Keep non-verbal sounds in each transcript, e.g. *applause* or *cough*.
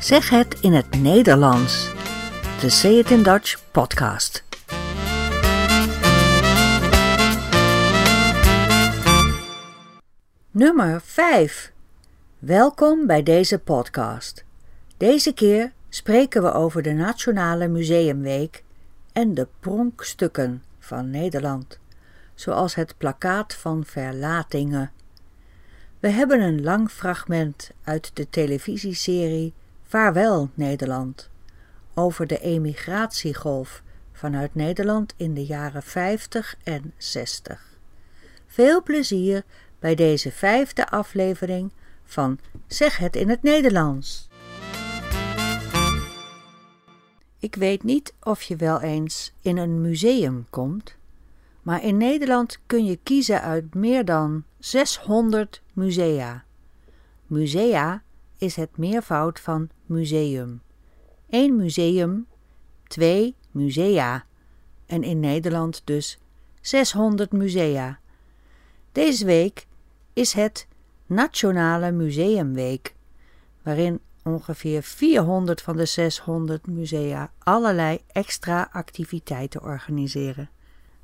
Zeg het in het Nederlands. De Say It in Dutch podcast. Nummer 5. Welkom bij deze podcast. Deze keer spreken we over de Nationale Museumweek en de pronkstukken van Nederland, zoals het plakkaat van Verlatingen. We hebben een lang fragment uit de televisieserie Vaarwel Nederland over de emigratiegolf vanuit Nederland in de jaren 50 en 60. Veel plezier bij deze vijfde aflevering van Zeg het in het Nederlands. Ik weet niet of je wel eens in een museum komt, maar in Nederland kun je kiezen uit meer dan 600 musea. Musea is het meervoud van museum. Eén museum, twee musea. En in Nederland dus 600 musea. Deze week is het Nationale Museumweek, waarin ongeveer 400 van de 600 musea allerlei extra activiteiten organiseren.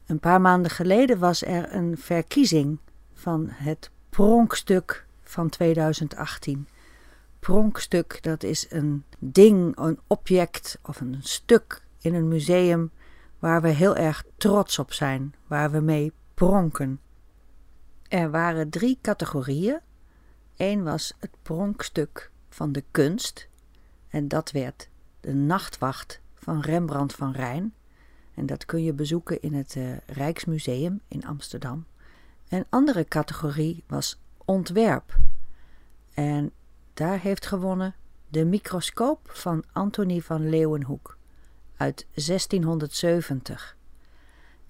Een paar maanden geleden was er een verkiezing van het pronkstuk van 2018. Pronkstuk, dat is een ding, een object of een stuk in een museum waar we heel erg trots op zijn, waar we mee pronken. Er waren drie categorieën. Eén was het pronkstuk van de kunst, en dat werd de Nachtwacht van Rembrandt van Rijn. En dat kun je bezoeken in het uh, Rijksmuseum in Amsterdam. Een andere categorie was ontwerp. En daar heeft gewonnen de microscoop van Antonie van Leeuwenhoek uit 1670.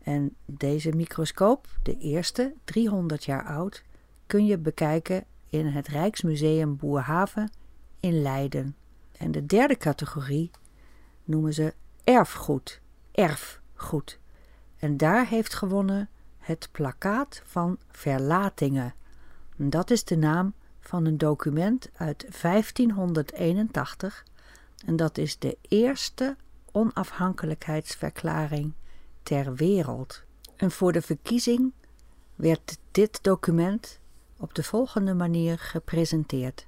En deze microscoop, de eerste, 300 jaar oud, kun je bekijken in het Rijksmuseum Boerhaven in Leiden. En de derde categorie noemen ze erfgoed, erfgoed. En daar heeft gewonnen het plakkaat van Verlatingen. Dat is de naam van een document uit 1581 en dat is de eerste onafhankelijkheidsverklaring ter wereld. En voor de verkiezing werd dit document op de volgende manier gepresenteerd.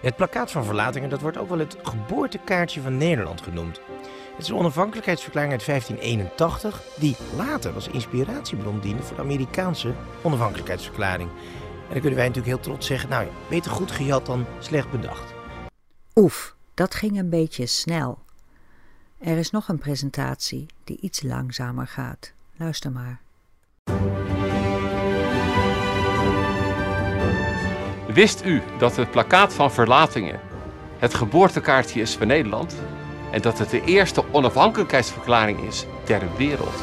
Het plakkaat van verlatingen dat wordt ook wel het geboortekaartje van Nederland genoemd. Het is een onafhankelijkheidsverklaring uit 1581, die later als inspiratiebron diende voor de Amerikaanse onafhankelijkheidsverklaring. En dan kunnen wij natuurlijk heel trots zeggen, nou beter goed gejat dan slecht bedacht. Oef, dat ging een beetje snel. Er is nog een presentatie die iets langzamer gaat. Luister maar. Wist u dat het plakkaat van verlatingen het geboortekaartje is van Nederland? En dat het de eerste onafhankelijkheidsverklaring is ter wereld?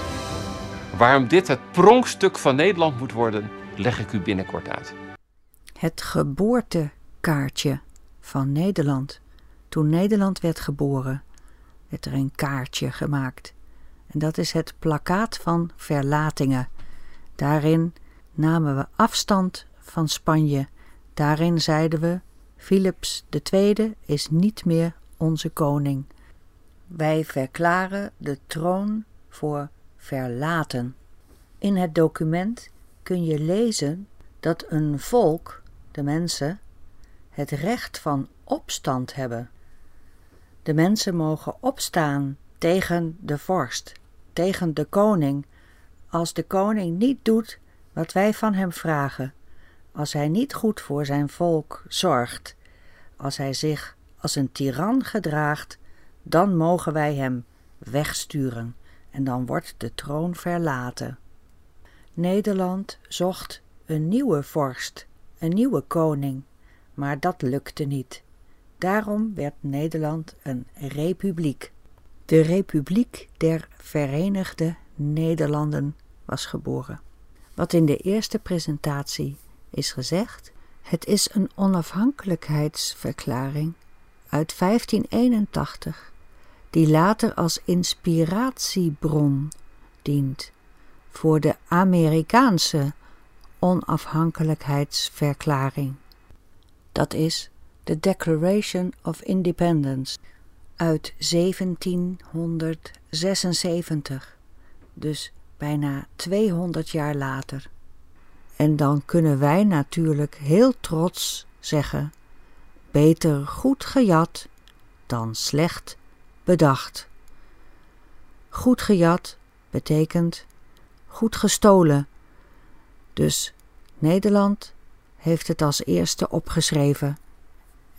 Waarom dit het pronkstuk van Nederland moet worden, leg ik u binnenkort uit. Het geboortekaartje van Nederland. Toen Nederland werd geboren, werd er een kaartje gemaakt. En dat is het plakkaat van verlatingen. Daarin namen we afstand van Spanje Daarin zeiden we: Philips II is niet meer onze koning. Wij verklaren de troon voor verlaten. In het document kun je lezen dat een volk, de mensen, het recht van opstand hebben. De mensen mogen opstaan tegen de vorst, tegen de koning, als de koning niet doet wat wij van hem vragen als hij niet goed voor zijn volk zorgt, als hij zich als een tiran gedraagt, dan mogen wij hem wegsturen en dan wordt de troon verlaten. Nederland zocht een nieuwe vorst, een nieuwe koning, maar dat lukte niet. Daarom werd Nederland een republiek. De Republiek der Verenigde Nederlanden was geboren. Wat in de eerste presentatie is gezegd: het is een onafhankelijkheidsverklaring uit 1581, die later als inspiratiebron dient voor de Amerikaanse onafhankelijkheidsverklaring. Dat is de Declaration of Independence uit 1776, dus bijna 200 jaar later. En dan kunnen wij natuurlijk heel trots zeggen: beter goed gejat dan slecht bedacht. Goed gejat betekent goed gestolen. Dus Nederland heeft het als eerste opgeschreven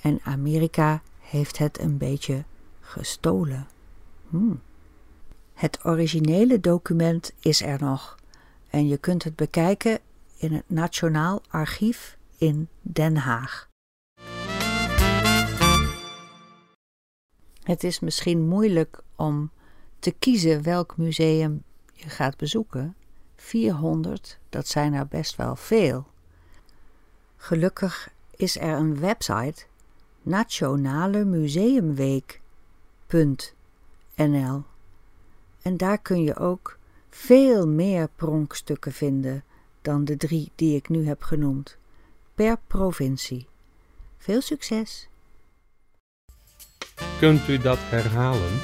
en Amerika heeft het een beetje gestolen. Hmm. Het originele document is er nog en je kunt het bekijken in het Nationaal Archief in Den Haag. Het is misschien moeilijk om te kiezen welk museum je gaat bezoeken. 400, dat zijn er best wel veel. Gelukkig is er een website Nationale Museumweek.nl en daar kun je ook veel meer pronkstukken vinden dan de drie die ik nu heb genoemd, per provincie. Veel succes! Kunt u dat herhalen?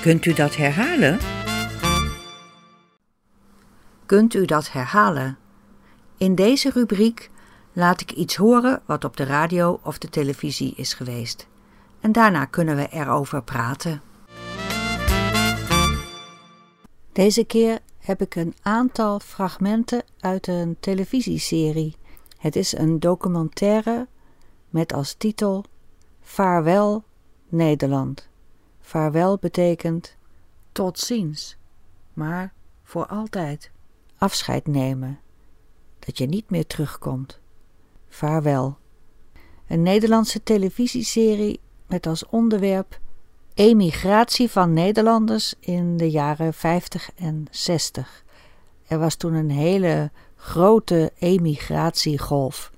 Kunt u dat herhalen? Kunt u dat herhalen? In deze rubriek laat ik iets horen wat op de radio of de televisie is geweest. En daarna kunnen we erover praten. Deze keer heb ik een aantal fragmenten uit een televisieserie. Het is een documentaire met als titel Vaarwel Nederland. Vaarwel betekent tot ziens, maar voor altijd. Afscheid nemen, dat je niet meer terugkomt. Vaarwel. Een Nederlandse televisieserie met als onderwerp emigratie van Nederlanders in de jaren 50 en 60. Er was toen een hele grote emigratiegolf.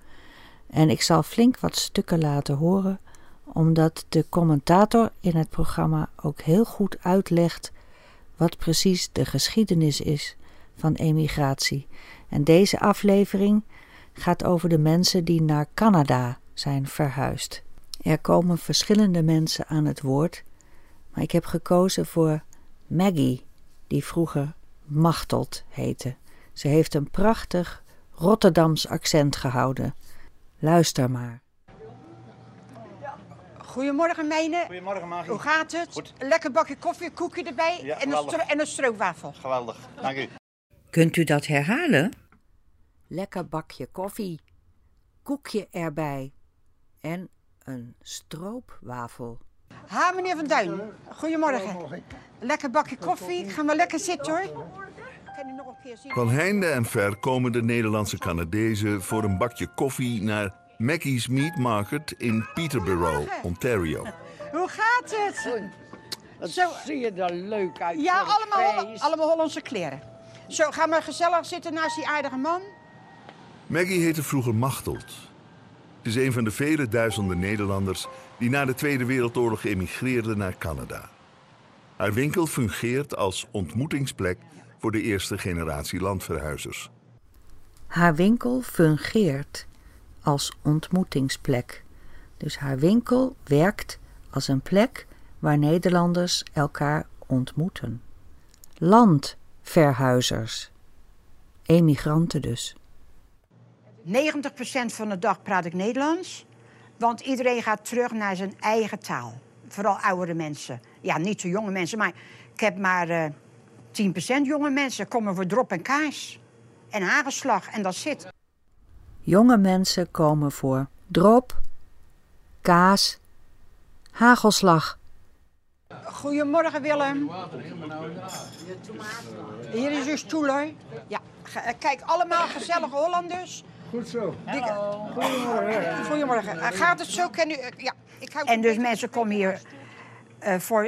En ik zal flink wat stukken laten horen, omdat de commentator in het programma ook heel goed uitlegt wat precies de geschiedenis is van emigratie. En deze aflevering gaat over de mensen die naar Canada zijn verhuisd. Er komen verschillende mensen aan het woord, maar ik heb gekozen voor Maggie, die vroeger Machteld heette. Ze heeft een prachtig Rotterdams accent gehouden. Luister maar. Goedemorgen, Mijne. Goedemorgen, Magie. Hoe gaat het? Goed. Een lekker bakje koffie, koekje erbij Ja, en, een en een stroopwafel. Geweldig, dank u. Kunt u dat herhalen? Lekker bakje koffie, koekje erbij en een stroopwafel. Ha, meneer Van Duin. Goedemorgen. Lekker bakje koffie. Ga maar lekker zitten, hoor. Kan u nog een keer zien? Van heinde en ver komen de Nederlandse Canadezen voor een bakje koffie naar Mackey's Meat Market in Peterborough, Ontario. Hoe gaat het? Wat Zo. zie je er leuk uit Ja, allemaal, allemaal Hollandse kleren. Zo, ga maar gezellig zitten naast die aardige man. Maggie heette vroeger Machteld. Is een van de vele duizenden Nederlanders die na de Tweede Wereldoorlog emigreerden naar Canada. Haar winkel fungeert als ontmoetingsplek voor de eerste generatie landverhuizers. Haar winkel fungeert als ontmoetingsplek. Dus haar winkel werkt als een plek waar Nederlanders elkaar ontmoeten. Landverhuizers. Emigranten dus. 90% van de dag praat ik Nederlands. Want iedereen gaat terug naar zijn eigen taal. Vooral oudere mensen. Ja, niet zo jonge mensen, maar ik heb maar eh 10% jonge mensen. Komen voor drop en kaas. En hagelslag, en dat zit. Jonge mensen komen voor drop, kaas, hagelslag. Goedemorgen, Willem. Hier is uw stoel, hoor. Ja, eh, kijk, allemaal gezellige Hollanders. Goed zo. Goedemorgen. Goedemorgen. Eh, Gaat het zo? Ken u, eh, ja, ik hou en dus mensen komen hier eh, voor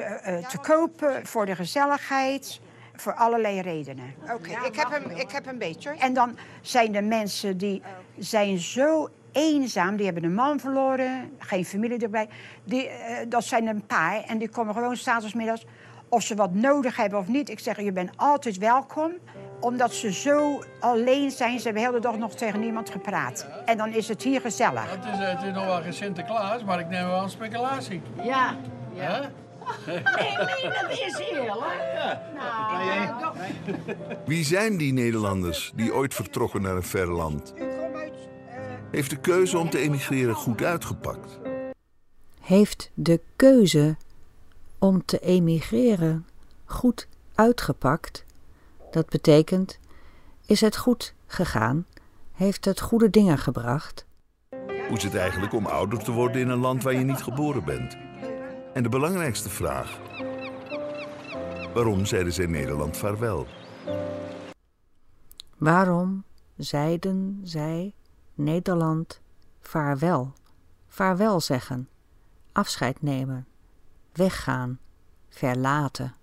te kopen, voor de gezelligheid, voor allerlei redenen. Oké, ik, heb hem, ik heb een beetje. hoor. En dan zijn er mensen die zijn zo eenzaam, die hebben een man verloren, geen familie erbij. Die, dat zijn een paar en die komen gewoon s'avonds middags of ze wat nodig hebben of niet. Ik zeg, je bent altijd welkom. Omdat ze zo alleen zijn. Ze hebben de hele dag nog tegen niemand gepraat. En dan is het hier gezellig. Het is, het is nog wel geen Sinterklaas, maar ik neem wel een speculatie. Ja. Ja. Nee, nee, dat is eerlijk. Nou, Wie zijn die Nederlanders die ooit vertrokken naar een ver land? Heeft de keuze om te emigreren goed uitgepakt? Heeft de keuze om te emigreren goed uitgepakt? Dat betekent, is het goed gegaan? Heeft het goede dingen gebracht? Hoe is het eigenlijk om ouder te worden in een land waar je niet geboren bent? En de belangrijkste vraag: waarom zeiden zij Nederland vaarwel? Waarom zeiden zij Nederland vaarwel? Vaarwel zeggen, afscheid nemen, weggaan, verlaten.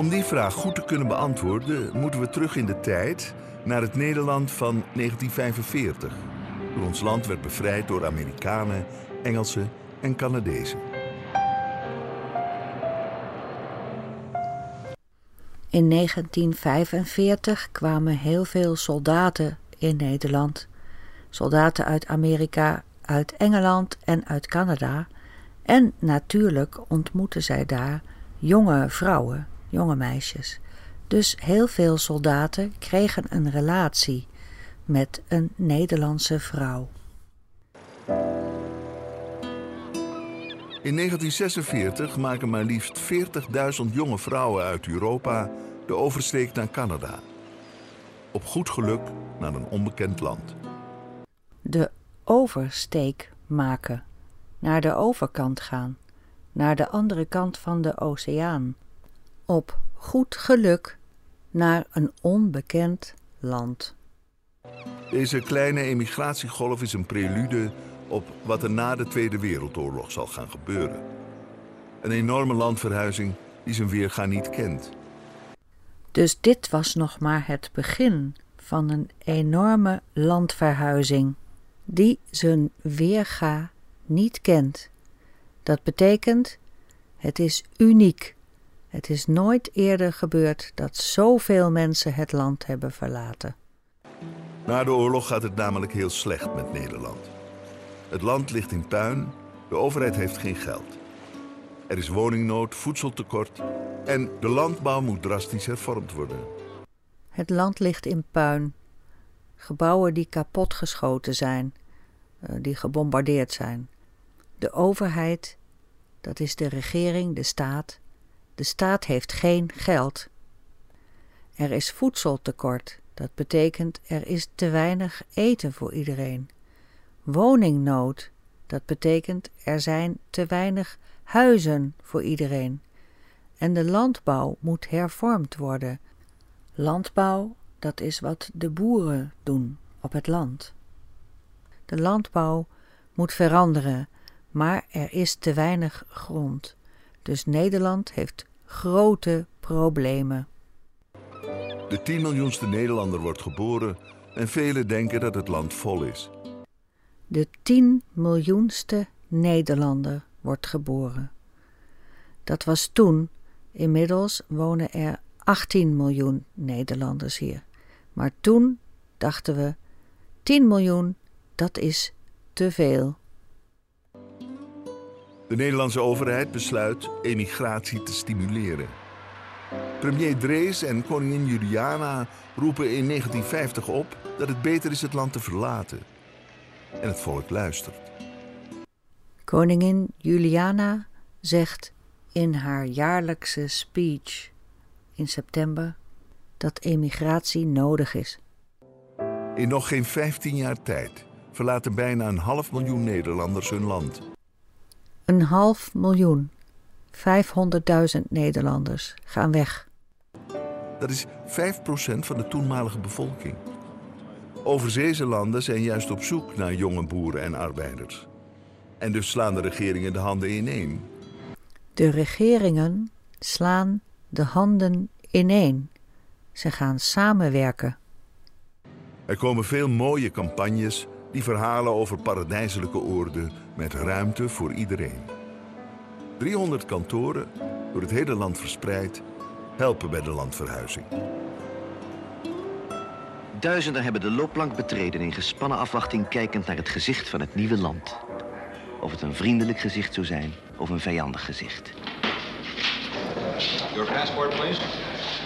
Om die vraag goed te kunnen beantwoorden, moeten we terug in de tijd naar het Nederland van 1945. Toen ons land werd bevrijd door Amerikanen, Engelsen en Canadezen. In 1945 kwamen heel veel soldaten in Nederland. Soldaten uit Amerika, uit Engeland en uit Canada. En natuurlijk ontmoetten zij daar jonge vrouwen, jonge meisjes. Dus heel veel soldaten kregen een relatie met een Nederlandse vrouw. In 1946 maken maar liefst 40.000 jonge vrouwen uit Europa de oversteek naar Canada. Op goed geluk naar een onbekend land. De oversteek maken, naar de overkant gaan, naar de andere kant van de oceaan. Op goed geluk naar een onbekend land. Deze kleine emigratiegolf is een prelude op wat er na de Tweede Wereldoorlog zal gaan gebeuren. Een enorme landverhuizing die zijn weerga niet kent. Dus dit was nog maar het begin van een enorme landverhuizing die zijn weerga niet kent. Dat betekent, het is uniek. Het is nooit eerder gebeurd dat zoveel mensen het land hebben verlaten. Na de oorlog gaat het namelijk heel slecht met Nederland. Het land ligt in puin, de overheid heeft geen geld. Er is woningnood, voedseltekort en de landbouw moet drastisch hervormd worden. Het land ligt in puin. Gebouwen die kapotgeschoten zijn, eh, die gebombardeerd zijn. De overheid, dat is de regering, de staat. De staat heeft geen geld. Er is voedseltekort. Dat betekent er is te weinig eten voor iedereen. Woningnood. Dat betekent er zijn te weinig huizen voor iedereen. En de landbouw moet hervormd worden. Landbouw, dat is wat de boeren doen op het land. De landbouw moet veranderen, maar er is te weinig grond. Dus Nederland heeft grote problemen. De 10 miljoenste Nederlander wordt geboren en velen denken dat het land vol is. De 10 miljoenste Nederlander wordt geboren. Dat was toen. Inmiddels wonen er 18 miljoen Nederlanders hier. Maar toen dachten we: 10 miljoen, dat is te veel. De Nederlandse overheid besluit emigratie te stimuleren. Premier Drees en koningin Juliana roepen in 1950 op dat het beter is het land te verlaten. En het volk luistert. Koningin Juliana zegt in haar jaarlijkse speech in september dat emigratie nodig is. In nog geen 15 jaar tijd verlaten bijna een half miljoen Nederlanders hun land. Een half miljoen, 500.000 Nederlanders gaan weg. Dat is 5% van de toenmalige bevolking. Overzeese landen zijn juist op zoek naar jonge boeren en arbeiders. En dus slaan de regeringen de handen ineen. De regeringen slaan de handen ineen. Ze gaan samenwerken. Er komen veel mooie campagnes die verhalen over paradijselijke oorden met ruimte voor iedereen. 300 kantoren, door het hele land verspreid, helpen bij de landverhuizing. Duizenden hebben de loopplank betreden in gespannen afwachting kijkend naar het gezicht van het nieuwe land. Of het een vriendelijk gezicht zou zijn of een vijandig gezicht. Your passport, please.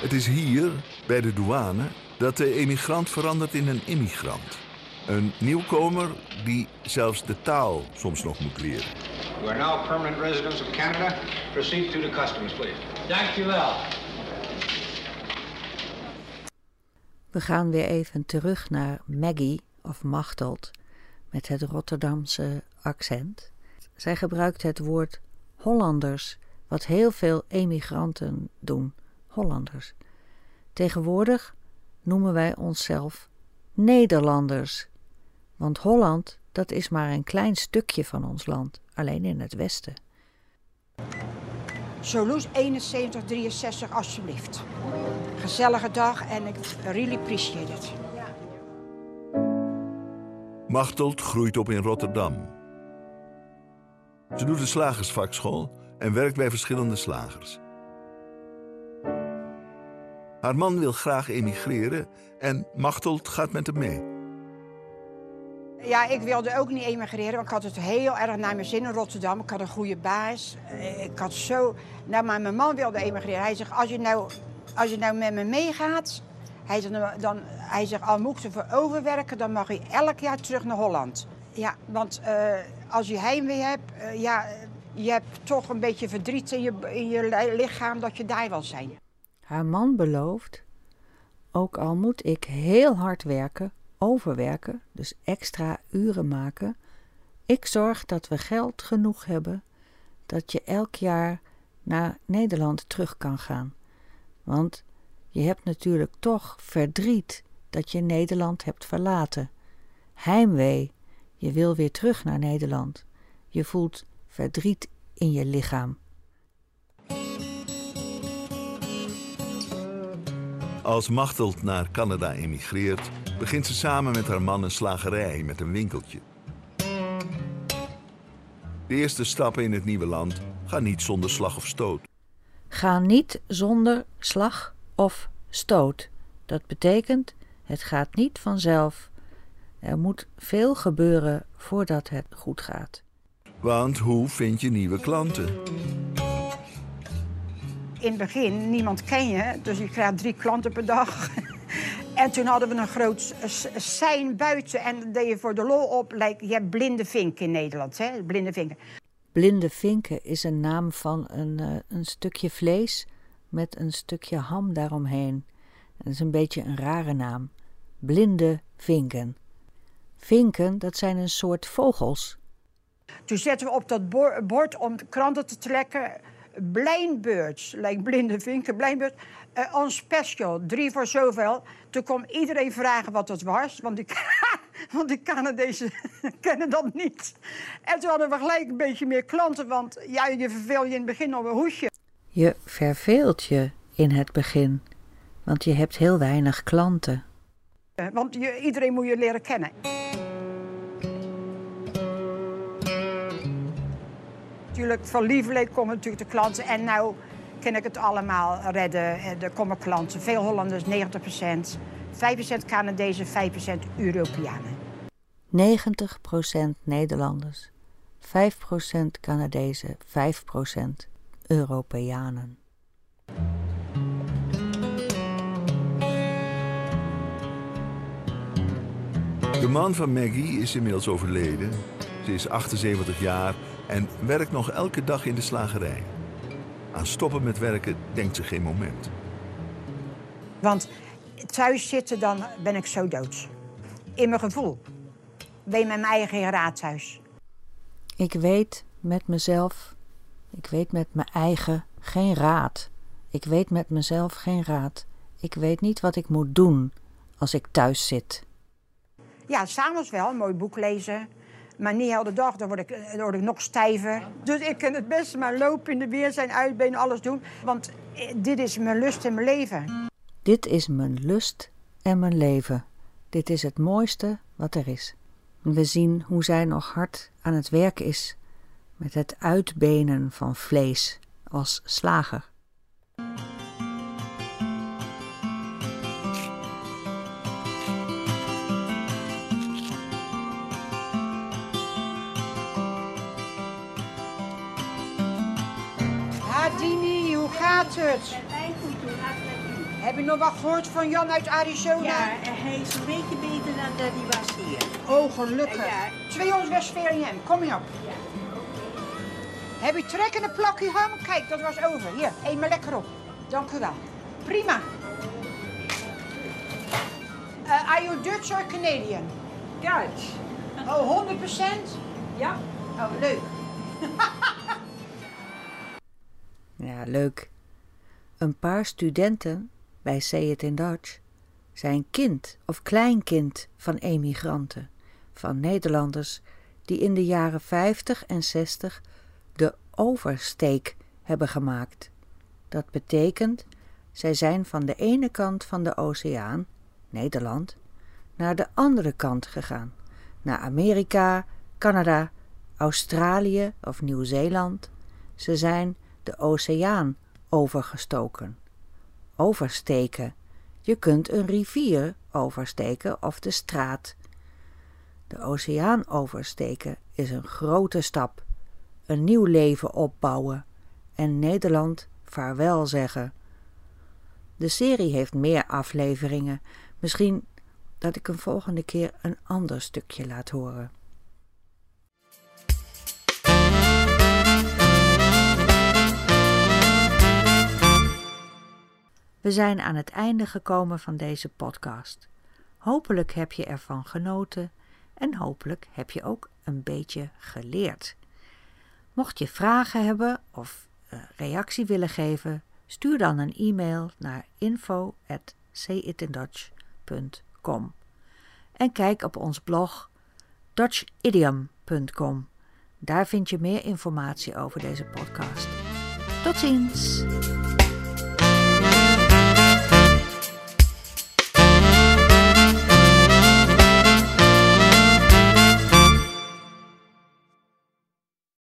Het is hier, bij de douane, dat de emigrant verandert in een immigrant. Een nieuwkomer die zelfs de taal soms nog moet leren. You are now permanent residents of Canada. Proceed to the customs, please. Dank u wel. We gaan weer even terug naar Maggie of Machteld met het Rotterdamse accent. Zij gebruikt het woord Hollanders, wat heel veel emigranten doen. Hollanders. Tegenwoordig noemen wij onszelf Nederlanders. Want Holland, dat is maar een klein stukje van ons land, alleen in het westen. Soloes 7163 alsjeblieft. Gezellige dag en ik really appreciate it. Machteld groeit op in Rotterdam. Ze doet de slagersvakschool en werkt bij verschillende slagers. Haar man wil graag emigreren en Machteld gaat met hem mee. Ja, ik wilde ook niet emigreren, want ik had het heel erg naar mijn zin in Rotterdam. Ik had een goede baas. Ik had zo... Nou, maar mijn man wilde emigreren. Hij zegt, als je nou, als je nou met me meegaat... Hij zegt, dan, hij zegt, al moet ik ervoor overwerken, dan mag je elk jaar terug naar Holland. Ja, want uh, als je heimwee hebt, uh, ja, je hebt toch een beetje verdriet in je, in je lichaam dat je daar wil zijn. Haar man belooft, ook al moet ik heel hard werken, overwerken, dus extra uren maken, ik zorg dat we geld genoeg hebben dat je elk jaar naar Nederland terug kan gaan. Want je hebt natuurlijk toch verdriet dat je Nederland hebt verlaten. Heimwee, je wil weer terug naar Nederland. Je voelt verdriet in je lichaam. Als Machteld naar Canada emigreert, begint ze samen met haar man een slagerij met een winkeltje. De eerste stappen in het nieuwe land gaan niet zonder slag of stoot. Ga niet zonder slag of stoot. Dat betekent, het gaat niet vanzelf. Er moet veel gebeuren voordat het goed gaat. Want hoe vind je nieuwe klanten? In het begin, niemand ken je, dus je krijgt drie klanten per dag. *laughs* En toen hadden we een groot sein buiten en deed je voor de lol op. Like, je hebt blinde vinken in Nederland, hè? Blinde vinken. Blinde vinken is een naam van een, uh, een stukje vlees met een stukje ham daaromheen. Dat is een beetje een rare naam. Blinde vinken. Vinken, dat zijn een soort vogels. Toen zetten we op dat bord om kranten te trekken. Blind birds, like blinde vinken, blind birds. Uh, on special, drie voor zoveel. Toen kwam iedereen vragen wat dat was, want die, *laughs* want die Canadezen *laughs* kennen dat niet. En toen hadden we gelijk een beetje meer klanten, want ja, je verveel je in het begin op een hoesje. Je verveelt je in het begin, want je hebt heel weinig klanten. Want je, iedereen moet je leren kennen. Natuurlijk, van lieveling komen natuurlijk de klanten. En nou kan ik het allemaal redden. Er komen klanten, veel Hollanders, 90 procent. 5% Canadezen, 5% Europeanen. 90% Nederlanders, 5% Canadezen, 5% Europeanen. De man van Maggie is inmiddels overleden. Ze is 78 jaar en werkt nog elke dag in de slagerij. Aan stoppen met werken denkt ze geen moment. Want thuis zitten, dan ben ik zo dood. In mijn gevoel. Ben je met mijn eigen raadhuis. Ik weet met mezelf, ik weet met mijn eigen geen raad. Ik weet met mezelf geen raad. Ik weet niet wat ik moet doen als ik thuis zit. Ja, s'avonds wel, een mooi boek lezen. Maar niet heel de dag, dan word, ik, dan word ik nog stijver. Dus ik kan het beste maar lopen in de weer, zijn uitbenen, alles doen. Want eh, dit is mijn lust en mijn leven. Dit is mijn lust en mijn leven. Dit is het mooiste wat er is. We zien hoe zij nog hard aan het werk is met het uitbenen van vlees als slager. Heb je nog wat gehoord van Jan uit Arizona? Ja, hij is een beetje beter dan dat hij was hier. Oh, gelukkig. Ja. 200 Westfalen hem, kom je op. Heb je trek in een plakje ham? Kijk, dat was over. Hier, eet maar lekker op. Dank u wel. Prima. Uh, are you Dutch or Canadian? Dutch. Oh, 100%? Ja. Oh, leuk. *laughs* Ja, leuk. Een paar studenten bij Say It in Dutch zijn kind of kleinkind van emigranten, van Nederlanders die in de jaren 50 en 60 de oversteek hebben gemaakt. Dat betekent, zij zijn van de ene kant van de oceaan, Nederland, naar de andere kant gegaan, naar Amerika, Canada, Australië of Nieuw-Zeeland. Ze zijn de oceaan overgestoken. Oversteken. Je kunt een rivier oversteken of de straat. De oceaan oversteken is een grote stap. Een nieuw leven opbouwen en Nederland vaarwel zeggen. De serie heeft meer afleveringen. Misschien dat ik een volgende keer een ander stukje laat horen. We zijn aan het einde gekomen van deze podcast. Hopelijk heb je ervan genoten en hopelijk heb je ook een beetje geleerd. Mocht je vragen hebben of uh, reactie willen geven, stuur dan een e-mail naar info@sayitindutch.com en kijk op ons blog dutchidiom.com. Daar vind je meer informatie over deze podcast. Tot ziens!